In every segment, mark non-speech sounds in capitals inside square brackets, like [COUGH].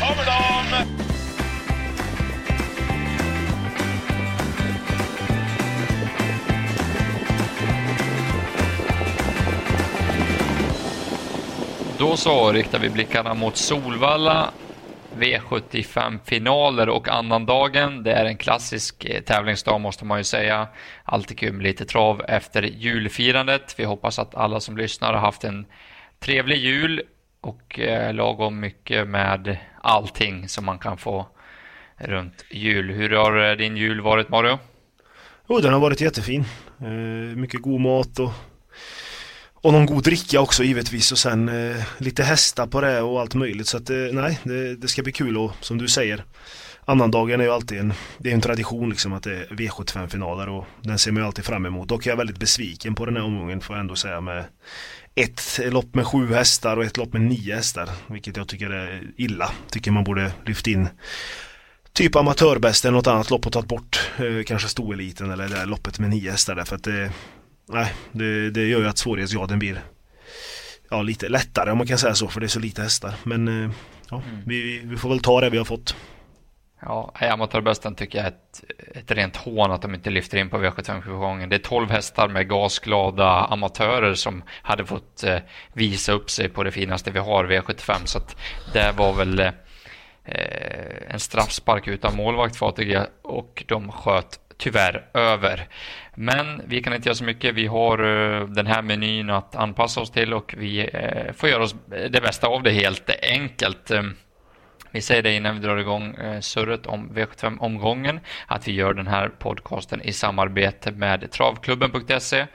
Kommer de! Då så riktar vi blickarna mot Solvalla. V75-finaler och annandagen. Det är en klassisk eh, tävlingsdag måste man ju säga. Alltid kul med lite trav efter julfirandet. Vi hoppas att alla som lyssnar har haft en trevlig jul och eh, lagom mycket med allting som man kan få runt jul. Hur har eh, din jul varit Mario? Jo, den har varit jättefin. Eh, mycket god mat och, och någon god dricka också givetvis och sen eh, lite hästar på det och allt möjligt. Så att eh, nej, det, det, ska bli kul och som du säger Annandagen är ju alltid en, det är en tradition liksom att det är V75-finaler och den ser man ju alltid fram emot. Dock är jag väldigt besviken på den här omgången får jag ändå säga med ett lopp med sju hästar och ett lopp med nio hästar. Vilket jag tycker är illa. Tycker man borde lyft in typ amatörbäst eller något annat lopp och tagit bort eh, kanske stoeliten eller det där loppet med nio hästar därför att det, nej, det, det gör ju att svårighetsgraden blir ja, lite lättare om man kan säga så för det är så lite hästar. Men eh, ja, mm. vi, vi får väl ta det vi har fått. Ja, amatörbästen tycker jag är ett, ett rent hån att de inte lyfter in på V75-gången. Det är 12 hästar med gasglada amatörer som hade fått eh, visa upp sig på det finaste vi har, V75. Så att det var väl eh, en straffspark utan målvakt för ATG och de sköt tyvärr över. Men vi kan inte göra så mycket. Vi har eh, den här menyn att anpassa oss till och vi eh, får göra oss det bästa av det helt enkelt. Vi säger det innan vi drar igång eh, surret om V75-omgången att vi gör den här podcasten i samarbete med travklubben.se.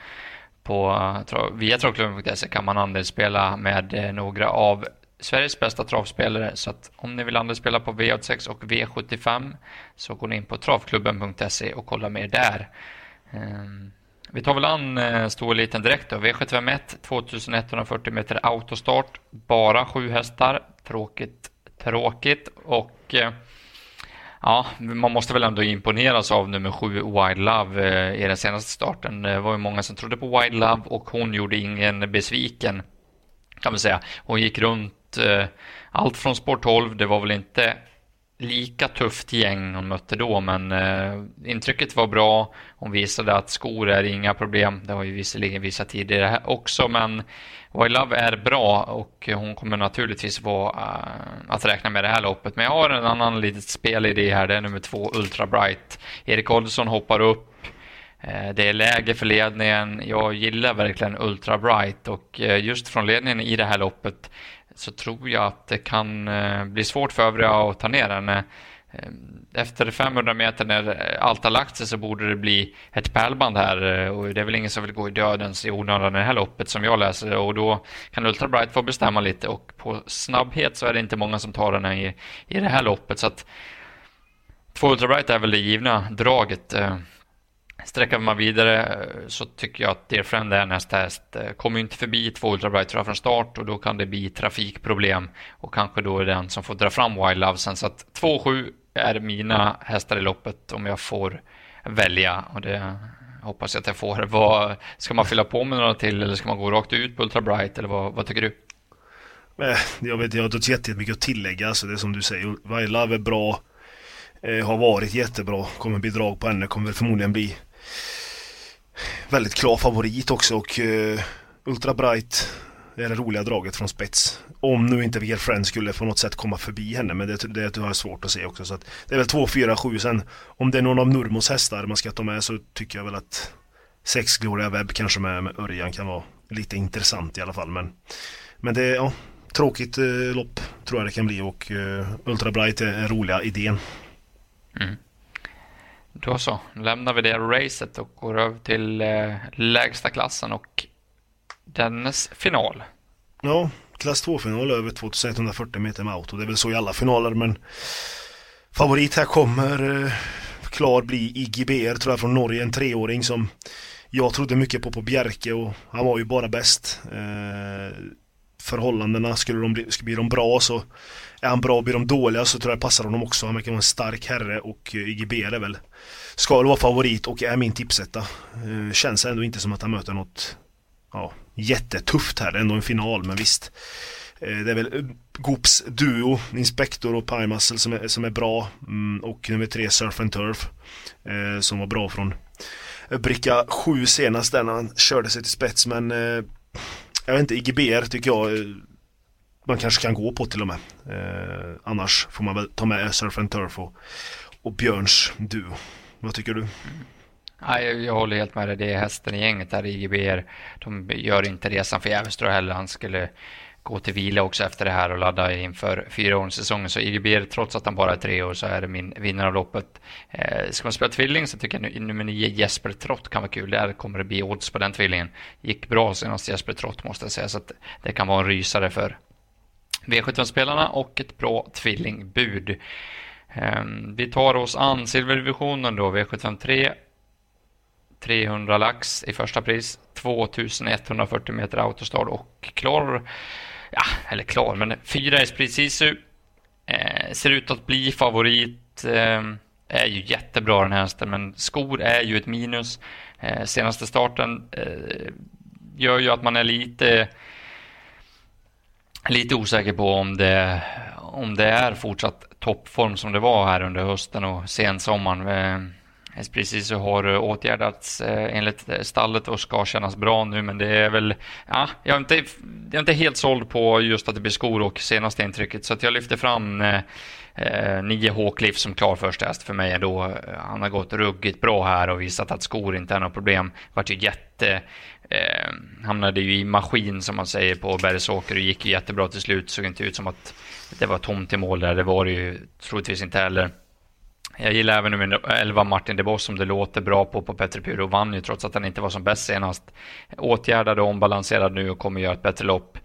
På, eh, via travklubben.se kan man andelsspela med eh, några av Sveriges bästa travspelare. Så att om ni vill andelsspela på V86 och V75 så går ni in på travklubben.se och kollar mer där. Ehm, vi tar väl an storeliten direkt då. V751 2140 meter autostart. Bara sju hästar. Tråkigt tråkigt och eh, ja, man måste väl ändå imponeras av nummer sju Wild Love eh, i den senaste starten. Det var ju många som trodde på Wild Love och hon gjorde ingen besviken kan man säga. Hon gick runt eh, allt från spår 12. Det var väl inte lika tufft gäng hon mötte då, men eh, intrycket var bra. Hon visade att skor är inga problem. Det har ju visserligen visat tidigare också, men Why Love är bra och hon kommer naturligtvis vara uh, att räkna med det här loppet. Men jag har en annan litet spelidé här. Det är nummer två, Ultra Bright. Erik Olsson hoppar upp. Eh, det är läge för ledningen. Jag gillar verkligen Ultra Bright och eh, just från ledningen i det här loppet så tror jag att det kan eh, bli svårt för övriga att ta ner henne. Eh, efter 500 meter när allt har lagt sig så borde det bli ett pärlband här eh, och det är väl ingen som vill gå i dödens i onödan i det här loppet som jag läser och då kan Ultra Bright få bestämma lite och på snabbhet så är det inte många som tar den i, i det här loppet så att två Ultra Bright är väl det givna draget. Sträcker man vidare eh, så tycker jag att Dear Friend är nästa häst. Eh, kommer inte förbi två Ultra Bright från start och då kan det bli trafikproblem och kanske då är den som får dra fram Wild Love sen så att 2-7 är mina hästar i loppet om jag får välja. Och det hoppas jag att jag får. Vad, ska man fylla på med några till eller ska man gå rakt ut på Ultra Bright eller vad, vad tycker du? Eh, jag vet jag har inte jättemycket att tillägga. Alltså det är som du säger. Wild Love är bra. Har varit jättebra. Kommer bli drag på henne. Kommer förmodligen bli väldigt klar favorit också. Och uh, Ultra Bright det är det roliga draget från spets. Om nu inte Vier Friend skulle på något sätt komma förbi henne, men det, det, det har jag svårt att se också. Så att det är väl 2, 4, 7 sen. Om det är någon av Nurmos hästar man ska ta med så tycker jag väl att 6 Gloria Webb kanske med, med Örjan kan vara lite intressant i alla fall. Men, men det är ja, tråkigt eh, lopp tror jag det kan bli och eh, Ultra Bright är en roliga idén. Mm. Då så, lämnar vi det racet och går över till eh, lägsta klassen och dennes final. Ja, klass 2-final över 2140 meter med auto. Det är väl så i alla finaler men favorit här kommer eh, klar bli IGBR tror jag från Norge, en treåring som jag trodde mycket på på Bjerke och han var ju bara bäst. Eh, förhållandena, skulle de bli, skulle bli de bra så är han bra, blir de dåliga så tror jag det passar honom också. Han verkar vara en stark herre och eh, IGBR är väl ska väl vara favorit och är min tipsetta. Eh, känns ändå inte som att han möter något ja, jättetufft här, ändå en final men visst. Eh, det är väl eh, Goops duo, Inspector och Pie Muscle som är, som är bra. Mm, och nummer tre Surf and Turf. Som var bra från bricka 7 senast där när han körde sig till spets men eh, jag vet inte, IGBR tycker jag eh, man kanske kan gå på till och med. Eh, annars får man väl ta med Surf and Turf och, och Björns duo. Vad tycker du? Ja, jag håller helt med dig. Det är hästen i gänget där, IGBR. De gör inte resan för Jävstra heller. Han skulle gå till vila också efter det här och ladda inför fyra säsongen. Så IGB trots att han bara är tre år, så är det min vinnare av loppet. Eh, ska man spela tvilling så tycker jag nummer nio Jesper Trott kan vara kul. Där kommer det bli odds på den tvillingen. Gick bra senast Jesper Trott måste jag säga, så att det kan vara en rysare för V75-spelarna och ett bra tvillingbud. Eh, vi tar oss an silverdivisionen då, V753. 300 lax i första pris, 2140 meter autostad och klar ja, eller klar, men fyra är Sisu. Eh, ser ut att bli favorit. Eh, är ju jättebra den här hästen, men skor är ju ett minus. Eh, senaste starten eh, gör ju att man är lite lite osäker på om det, om det är fortsatt toppform som det var här under hösten och sensommaren. Eh, Precis så har eh, åtgärdats eh, enligt eh, stallet och ska kännas bra nu, men det är väl, ja, jag är inte, jag är inte helt såld på just att det blir skor och senaste intrycket, så att jag lyfter fram eh, 9 Håkliff som klar första häst för mig ändå. Han har gått ruggigt bra här och visat att skor inte är något problem. Vart ju jätte... Eh, hamnade ju i maskin som man säger på Bergsåker och gick ju jättebra till slut. Såg inte ut som att det var tomt i mål där. Det var det ju troligtvis inte heller. Jag gillar även nummer 11 Martin DeBoss som det låter bra på på Petter Puro. Vann ju trots att han inte var som bäst senast. Åtgärdad och ombalanserad nu och kommer göra ett bättre lopp.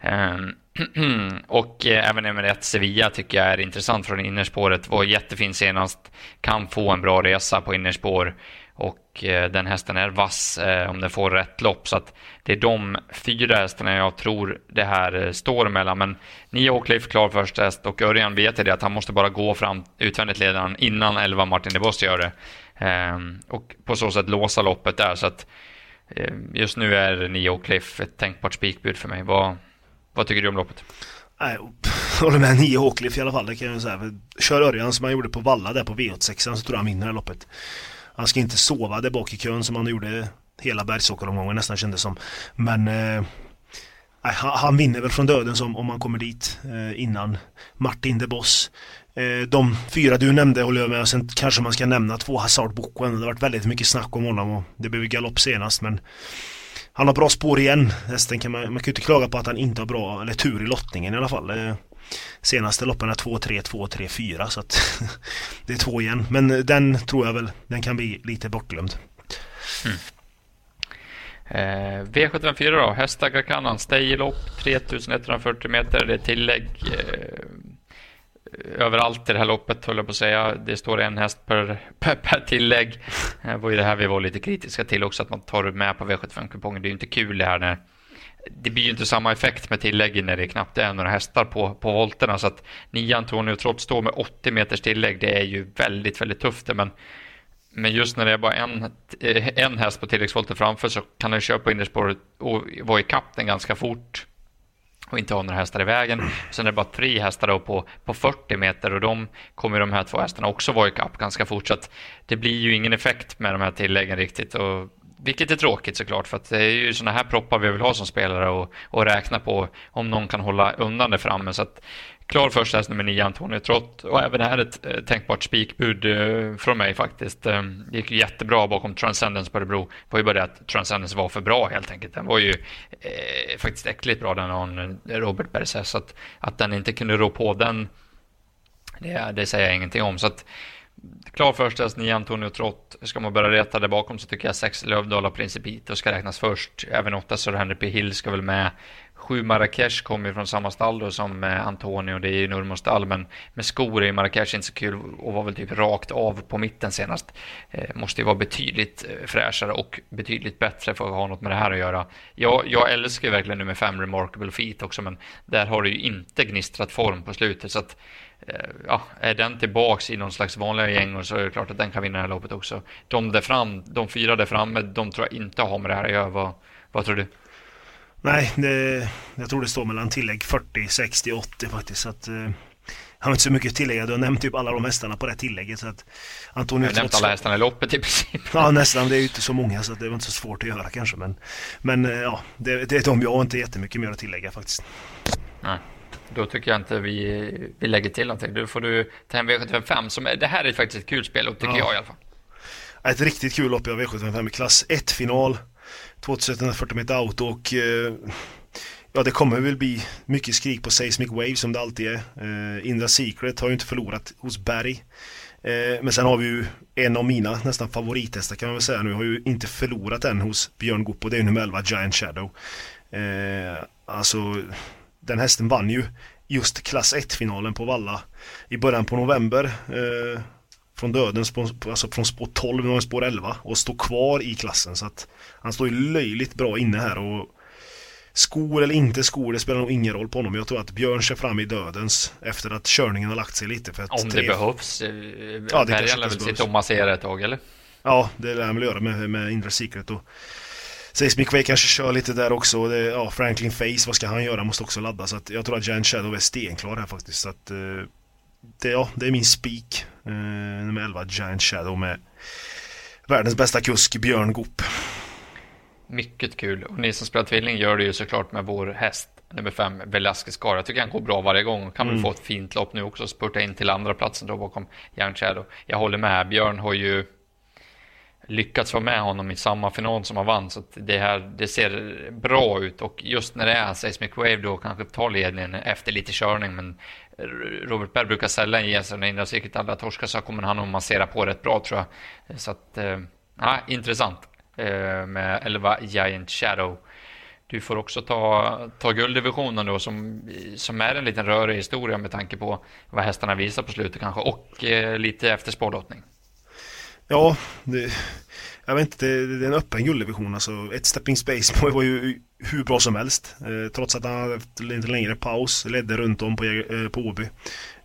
Ehm, [CLEARS THROAT] och eh, även nummer 1 Sevilla tycker jag är intressant från innerspåret. Var jättefin senast. Kan få en bra resa på innerspår. Och eh, den hästen är vass eh, om den får rätt lopp. Så att det är de fyra hästarna jag tror det här eh, står mellan. Men Nio Cliff klar först häst och Örjan vet det att han måste bara gå fram utvändigt ledaren innan 11 Martin de Boss gör det. Ehm, och på så sätt låsa loppet där. Så att eh, just nu är Nio Cliff ett tänkbart spikbud för mig. Vad, vad tycker du om loppet? Nej, jag håller med Nio Håkliff i alla fall, det kan jag säga. Kör Örjan som han gjorde på Valla där på V86 så tror jag han vinner det här loppet. Han ska inte sova där bak i kön som han gjorde hela bergsåkeromgången nästan kändes som. Men eh, han vinner väl från döden som om han kommer dit eh, innan Martin de Boss. Eh, de fyra du nämnde håller jag med och sen kanske man ska nämna två Hazard Boko. Det har varit väldigt mycket snack om honom och det blev galopp senast men han har bra spår igen. Hästen kan man, man kan ju inte klaga på att han inte har bra, eller tur i lottningen i alla fall. Eh, senaste loppen är 2-3, 2-3, 4 så att [LAUGHS] det är två igen. Men den tror jag väl, den kan bli lite bortglömd. Mm. Eh, V754 då, Hästar Kakanan, stay i lopp 3140 meter, det är tillägg eh, överallt i det här loppet höll jag på att säga. Det står en häst per, per, per tillägg. Det [LAUGHS] var ju det här vi var lite kritiska till också, att man tar med på V75-kupongen. Det är ju inte kul det här när det blir ju inte samma effekt med tilläggen när det knappt är några hästar på, på volterna. Så att 9 Antonio trots stå med 80 meters tillägg, det är ju väldigt, väldigt tufft. Men, men just när det är bara en, eh, en häst på tilläggsvolter framför så kan den köra på innerspåret och vara i den ganska fort och inte ha några hästar i vägen. Sen är det bara tre hästar då på, på 40 meter och de kommer de här två hästarna också vara i kapp ganska fort. Så att det blir ju ingen effekt med de här tilläggen riktigt. Och vilket är tråkigt såklart, för att det är ju sådana här proppar vi vill ha som spelare och, och räkna på om någon kan hålla undan det framme. Så att, klar första häst nummer 9, Antonio Trott. Och även här ett eh, tänkbart spikbud eh, från mig faktiskt. Eh, det gick ju jättebra bakom Transcendence på Örebro. Det var ju bara det att Transcendence var för bra helt enkelt. Den var ju eh, faktiskt äckligt bra den hon, eh, Robert Berses. Så att, att den inte kunde rå på den, det, det säger jag ingenting om. Så att Klar första häst, 9 Antonio Trott. Ska man börja reta där bakom så tycker jag 6 Lövdala Principito ska räknas först. Även 8 Sir Henry P. Hill ska väl med. 7 Marrakesh kommer ju från samma stall då som eh, Antonio, det är ju Nurmos stall, men med skor är Marrakesh inte så kul och var väl typ rakt av på mitten senast. Eh, måste ju vara betydligt eh, fräschare och betydligt bättre för att ha något med det här att göra. Jag, jag älskar ju verkligen nummer 5 Remarkable Feet också, men där har det ju inte gnistrat form på slutet, så att ja, är den tillbaks i någon slags vanliga gäng så är det klart att den kan vinna det här loppet också. De där fram, de fyra där framme, de tror jag inte har med det här att göra. Vad, vad tror du? Nej, det, jag tror det står mellan tillägg 40, 60, 80 faktiskt. Så att, eh, jag har inte så mycket att tillägga. Du har nämnt typ alla de hästarna på det tillägget. Så att Antonio jag har nämnt alla hästarna i loppet i princip. Ja, nästan. Det är ju inte så många så det var inte så svårt att göra kanske. Men, men eh, ja, det, det är de jag har inte jättemycket mer att tillägga faktiskt. Nej. Då tycker jag inte vi, vi lägger till någonting. Då får du ta hem V755 som det här är faktiskt ett kul spel tycker ja. jag i alla fall. Ett riktigt kul lopp i V755 i klass 1-final. 2140 meter auto och eh, Ja det kommer väl bli mycket skrik på Seismic Wave som det alltid är. Eh, Indra Secret har ju inte förlorat hos Berg. Eh, men sen har vi ju en av mina nästan favorithästar kan man väl säga nu. Har ju inte förlorat än hos Björn Goop och det är nummer 11 Giant Shadow. Eh, alltså den hästen vann ju just klass 1-finalen på Valla i början på november. Eh, från döden, alltså från spår 12 och spår 11 och står kvar i klassen så att han står ju löjligt bra inne här och Skor eller inte skor, det spelar nog ingen roll på honom. Jag tror att Björn kör fram i dödens efter att körningen har lagt sig lite. För att Om tre... det behövs. Eh, ja, det Berga lär väl sitta och massera ett tag, eller? Ja, det lär han väl göra med, med Indra Secret. Och Seismic Way kanske kör lite där också. Det, ja, Franklin Face, vad ska han göra? Måste också ladda. Så att jag tror att Giant Shadow är stenklar här faktiskt. Så att, eh, det, ja, det är min spik. Eh, nummer 11, Giant Shadow med världens bästa kusk, Björn Goop. Mycket kul. Och ni som spelar tvilling gör det ju såklart med vår häst nummer fem, Velasquez Gar. Jag tycker han går bra varje gång. Kan mm. väl få ett fint lopp nu också. Spurta in till andra platsen då bakom Young Shadow. Jag håller med. Björn har ju lyckats vara med honom i samma final som han vann. Så det här, det ser bra ut. Och just när det är Seismic Wave då kanske tar ledningen efter lite körning. Men Robert Berg brukar sällan ge sig när Indra säkert alla torskar så kommer han att massera på rätt bra tror jag. Så att, eh, ja, intressant. Eh, med 11 Giant Shadow. Du får också ta, ta gulddivisionen då som, som är en liten rörig historia med tanke på vad hästarna visar på slutet kanske och eh, lite efter spårlottning. Ja, det, jag vet inte, det, det är en öppen gulddivision alltså. Ett stepping space [LAUGHS] var ju hur bra som helst. Eh, trots att han hade efter lite längre paus ledde runt om på, eh, på Åby.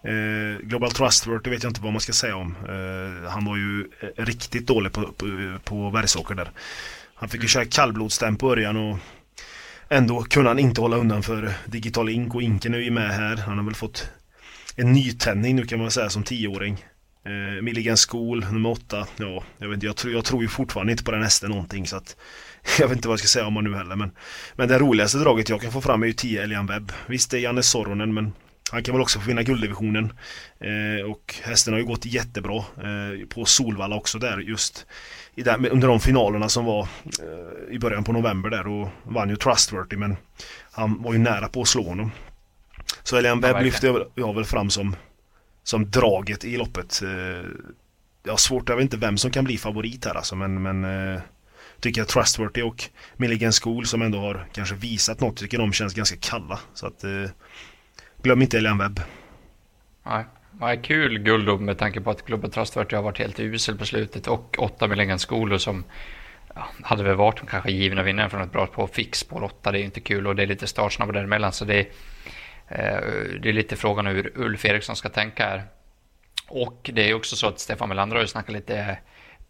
Eh, Global Trustworthy vet jag inte vad man ska säga om. Eh, han var ju eh, riktigt dålig på, på, på Bergsåker där. Han fick ju köra kallblodsstäm på början och ändå kunde han inte hålla undan för Digital Ink och Inken är ju med här. Han har väl fått en nytändning nu kan man säga som tioåring. Eh, Milligan School, nummer åtta. Ja, jag, vet inte, jag, tror, jag tror ju fortfarande inte på den hästen någonting så att [LAUGHS] jag vet inte vad jag ska säga om honom nu heller men Men det roligaste draget jag kan få fram är ju 10 Elian Webb. Visst det är Janne Soronen men han kan väl också få vinna gulddivisionen. Eh, och hästen har ju gått jättebra eh, på Solvalla också där just i där, under de finalerna som var eh, i början på november där och vann ju Trustworthy men han var ju nära på att slå honom. Så Elian Webb ja, lyfter jag, jag väl fram som som draget i loppet. Eh, jag har svårt, jag vet inte vem som kan bli favorit här alltså men, men eh, tycker jag Trustworthy och Milligan School som ändå har kanske visat något, tycker de känns ganska kalla. Så att eh, glöm inte Elian Webb. Nej, Nej, kul guld med tanke på att klubben Trustworthy har varit helt usel på slutet och åtta Milligan School som ja, hade väl varit de kanske givna vinnaren från ett bra på fix på åtta. Det är ju inte kul och det är lite startsnabba däremellan så det är Eh, det är lite frågan hur Ulf Eriksson ska tänka här. Och det är också så att Stefan Melander har ju snackat lite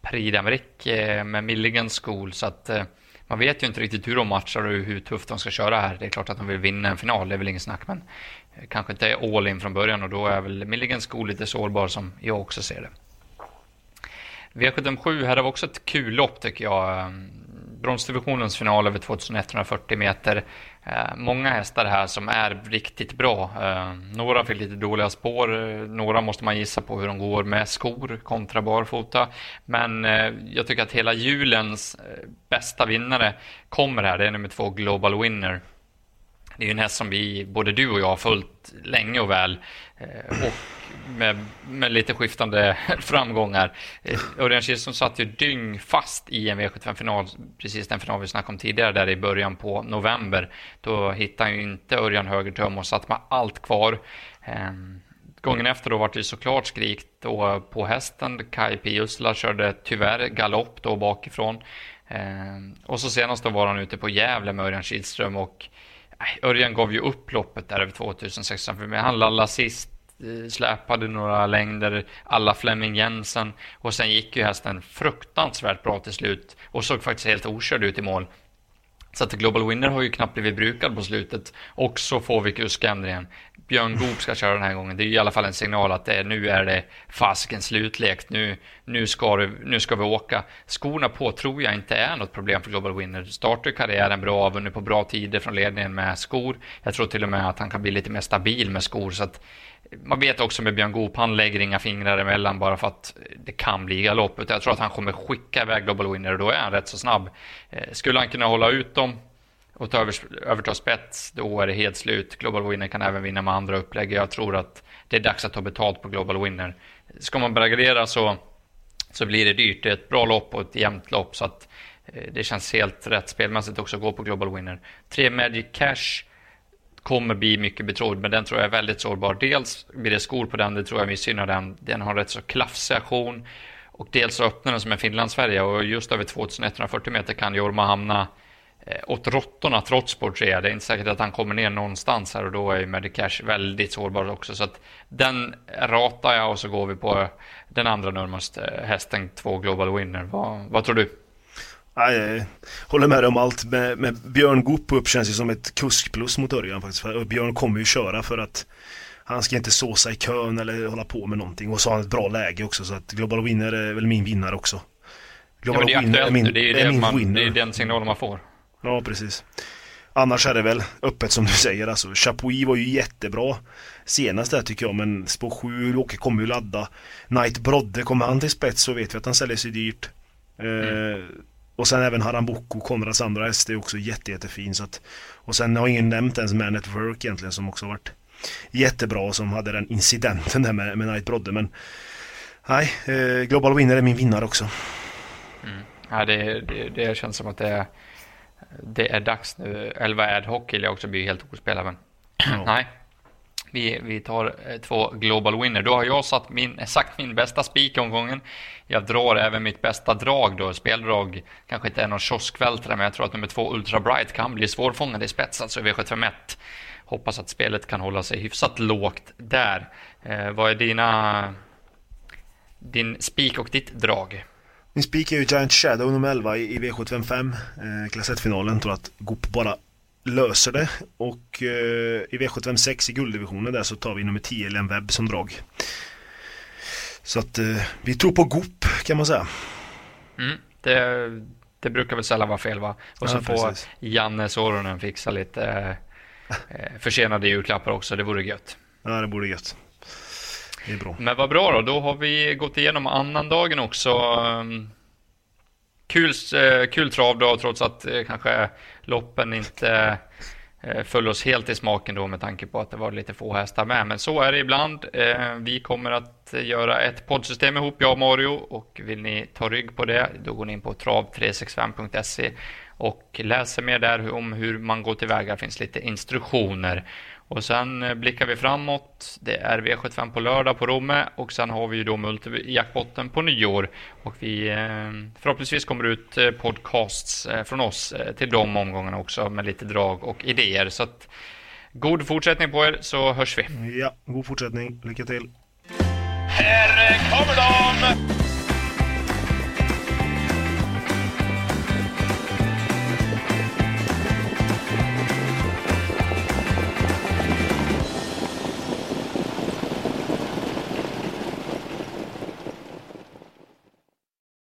Prix d'Amérique eh, med Milligan School så att eh, man vet ju inte riktigt hur de matchar och hur tufft de ska köra här. Det är klart att de vill vinna en final, det är väl ingen snack, men kanske inte all in från början och då är väl Milligan School lite sårbar som jag också ser det. V75 här har vi också ett kul lopp tycker jag. Bronsdivisionens final över 2140 meter. Eh, många hästar här som är riktigt bra. Eh, några fick lite dåliga spår. Eh, några måste man gissa på hur de går med skor kontra barfota. Men eh, jag tycker att hela julens eh, bästa vinnare kommer här. Det är nummer två Global Winner. Det är ju en häst som vi, både du och jag, har följt länge och väl. Eh, och med, med lite skiftande [LAUGHS] framgångar. Eh, Örjan Kihlström satt ju dyngfast i en V75-final, precis den final vi snackade om tidigare, där i början på november. Då hittade han ju inte Örjan högertöm och satt med allt kvar. Eh, gången efter då var det såklart skrik då på hästen. Kai Piusla körde tyvärr galopp då bakifrån. Och så senast då var han ute på Gävle med Örjan Kihlström och Örjan gav ju upp loppet där över 2600 han lallade sist eh, släpade några längder alla Flemming Jensen och sen gick ju hästen fruktansvärt bra till slut och såg faktiskt helt okörd ut i mål. Så att Global Winner har ju knappt blivit brukad på slutet. Och så får vi kuskändringen. Björn Goop ska köra den här gången. Det är i alla fall en signal att det, nu är det fasken slutlekt. Nu, nu, ska det, nu ska vi åka. Skorna på tror jag inte är något problem för Global Winner. Startar karriären bra, vunnit på bra tider från ledningen med skor. Jag tror till och med att han kan bli lite mer stabil med skor. Så att man vet också med Björn Goop, han lägger inga fingrar emellan bara för att det kan bli galopp. Jag tror att han kommer skicka iväg Global Winner och då är han rätt så snabb. Eh, skulle han kunna hålla ut dem och ta över, överta spets, då är det helt slut. Global Winner kan även vinna med andra upplägg. Jag tror att det är dags att ta betalt på Global Winner. Ska man börja så, så blir det dyrt. Det är ett bra lopp och ett jämnt lopp så att eh, det känns helt rätt spelmässigt också att gå på Global Winner. Tre Magic Cash kommer bli mycket betrodd, men den tror jag är väldigt sårbar. Dels blir det skor på den, det tror jag missgynnar den. Den har rätt så klafsig aktion. Och dels så öppnar den som en Finlandsfärja och just över 2140 meter kan Jorma hamna eh, åt råttorna trots Portrea. Det är inte säkert att han kommer ner någonstans här och då är ju Medicash väldigt sårbar också. Så att den ratar jag och så går vi på den andra närmaste hästen, två Global Winner. Vad, vad tror du? Jag håller med dig om allt. Med, med Björn Goop upp känns det som ett kuskplus mot Örjan faktiskt. För Björn kommer ju köra för att han ska inte såsa i kön eller hålla på med någonting. Och så har han ett bra läge också så att Global Winner är väl min vinnare också. Global ja, det är Winner är min, det är, är min man, winner. Det är den signalen man får. Ja, precis. Annars är det väl öppet som du säger alltså. Chapuis var ju jättebra senast där tycker jag men spår 7, Åke kommer ju ladda. Knight Brodde, kommer han till spets så vet vi att han säljer sig dyrt. Mm. Eh, och sen även Harambuco, Konrads andra häst är också jätte, jättefin. Så att, och sen har ingen nämnt ens Man at Work egentligen som också varit jättebra som hade den incidenten där med, med Knight Brodde. Men nej, eh, Global Winner är min vinnare också. Mm. Ja, det, det, det känns som att det är, det är dags nu. 11 ad hoc vill jag också bli helt ospelad. Men ja. nej, vi, vi tar eh, två Global Winner. Då har jag satt min, eh, sagt min bästa spik omgången. Jag drar även mitt bästa drag då. Speldrag kanske inte är någon kioskvältare, men jag tror att nummer två Ultra Bright kan bli svårfångad i spets, alltså V751. Hoppas att spelet kan hålla sig hyfsat lågt där. Eh, vad är dina... Din spik och ditt drag? Min spik är ju Giant Shadow nummer 11 i V755, eh, klass 1-finalen. Tror att Goop bara löser det och eh, i V756 i gulddivisionen där så tar vi nummer 10 Len Webb som drag. Så att eh, vi tror på Goop kan man säga. Mm, det, det, brukar väl sällan vara fel va? Och så ja, får Janne Soronen fixa lite eh, försenade julklappar också, det vore gött. Ja, det vore gött. Det är bra. Men vad bra då, då har vi gått igenom annandagen också. Um, kul, eh, kul trav då, trots att eh, kanske loppen inte eh, föll oss helt i smaken då med tanke på att det var lite få hästar med. Men så är det ibland. Vi kommer att göra ett poddsystem ihop, jag och Mario. Och vill ni ta rygg på det, då går ni in på trav365.se och läser mer där om hur man går tillväga. Det finns lite instruktioner. Och sen eh, blickar vi framåt. Det är V75 på lördag på Romme och sen har vi ju då multijackpotten på nyår. Och vi eh, förhoppningsvis kommer ut eh, podcasts från oss till de omgångarna också med lite drag och idéer. Så att god fortsättning på er så hörs vi. Ja, god fortsättning. Lycka till. Här kommer de!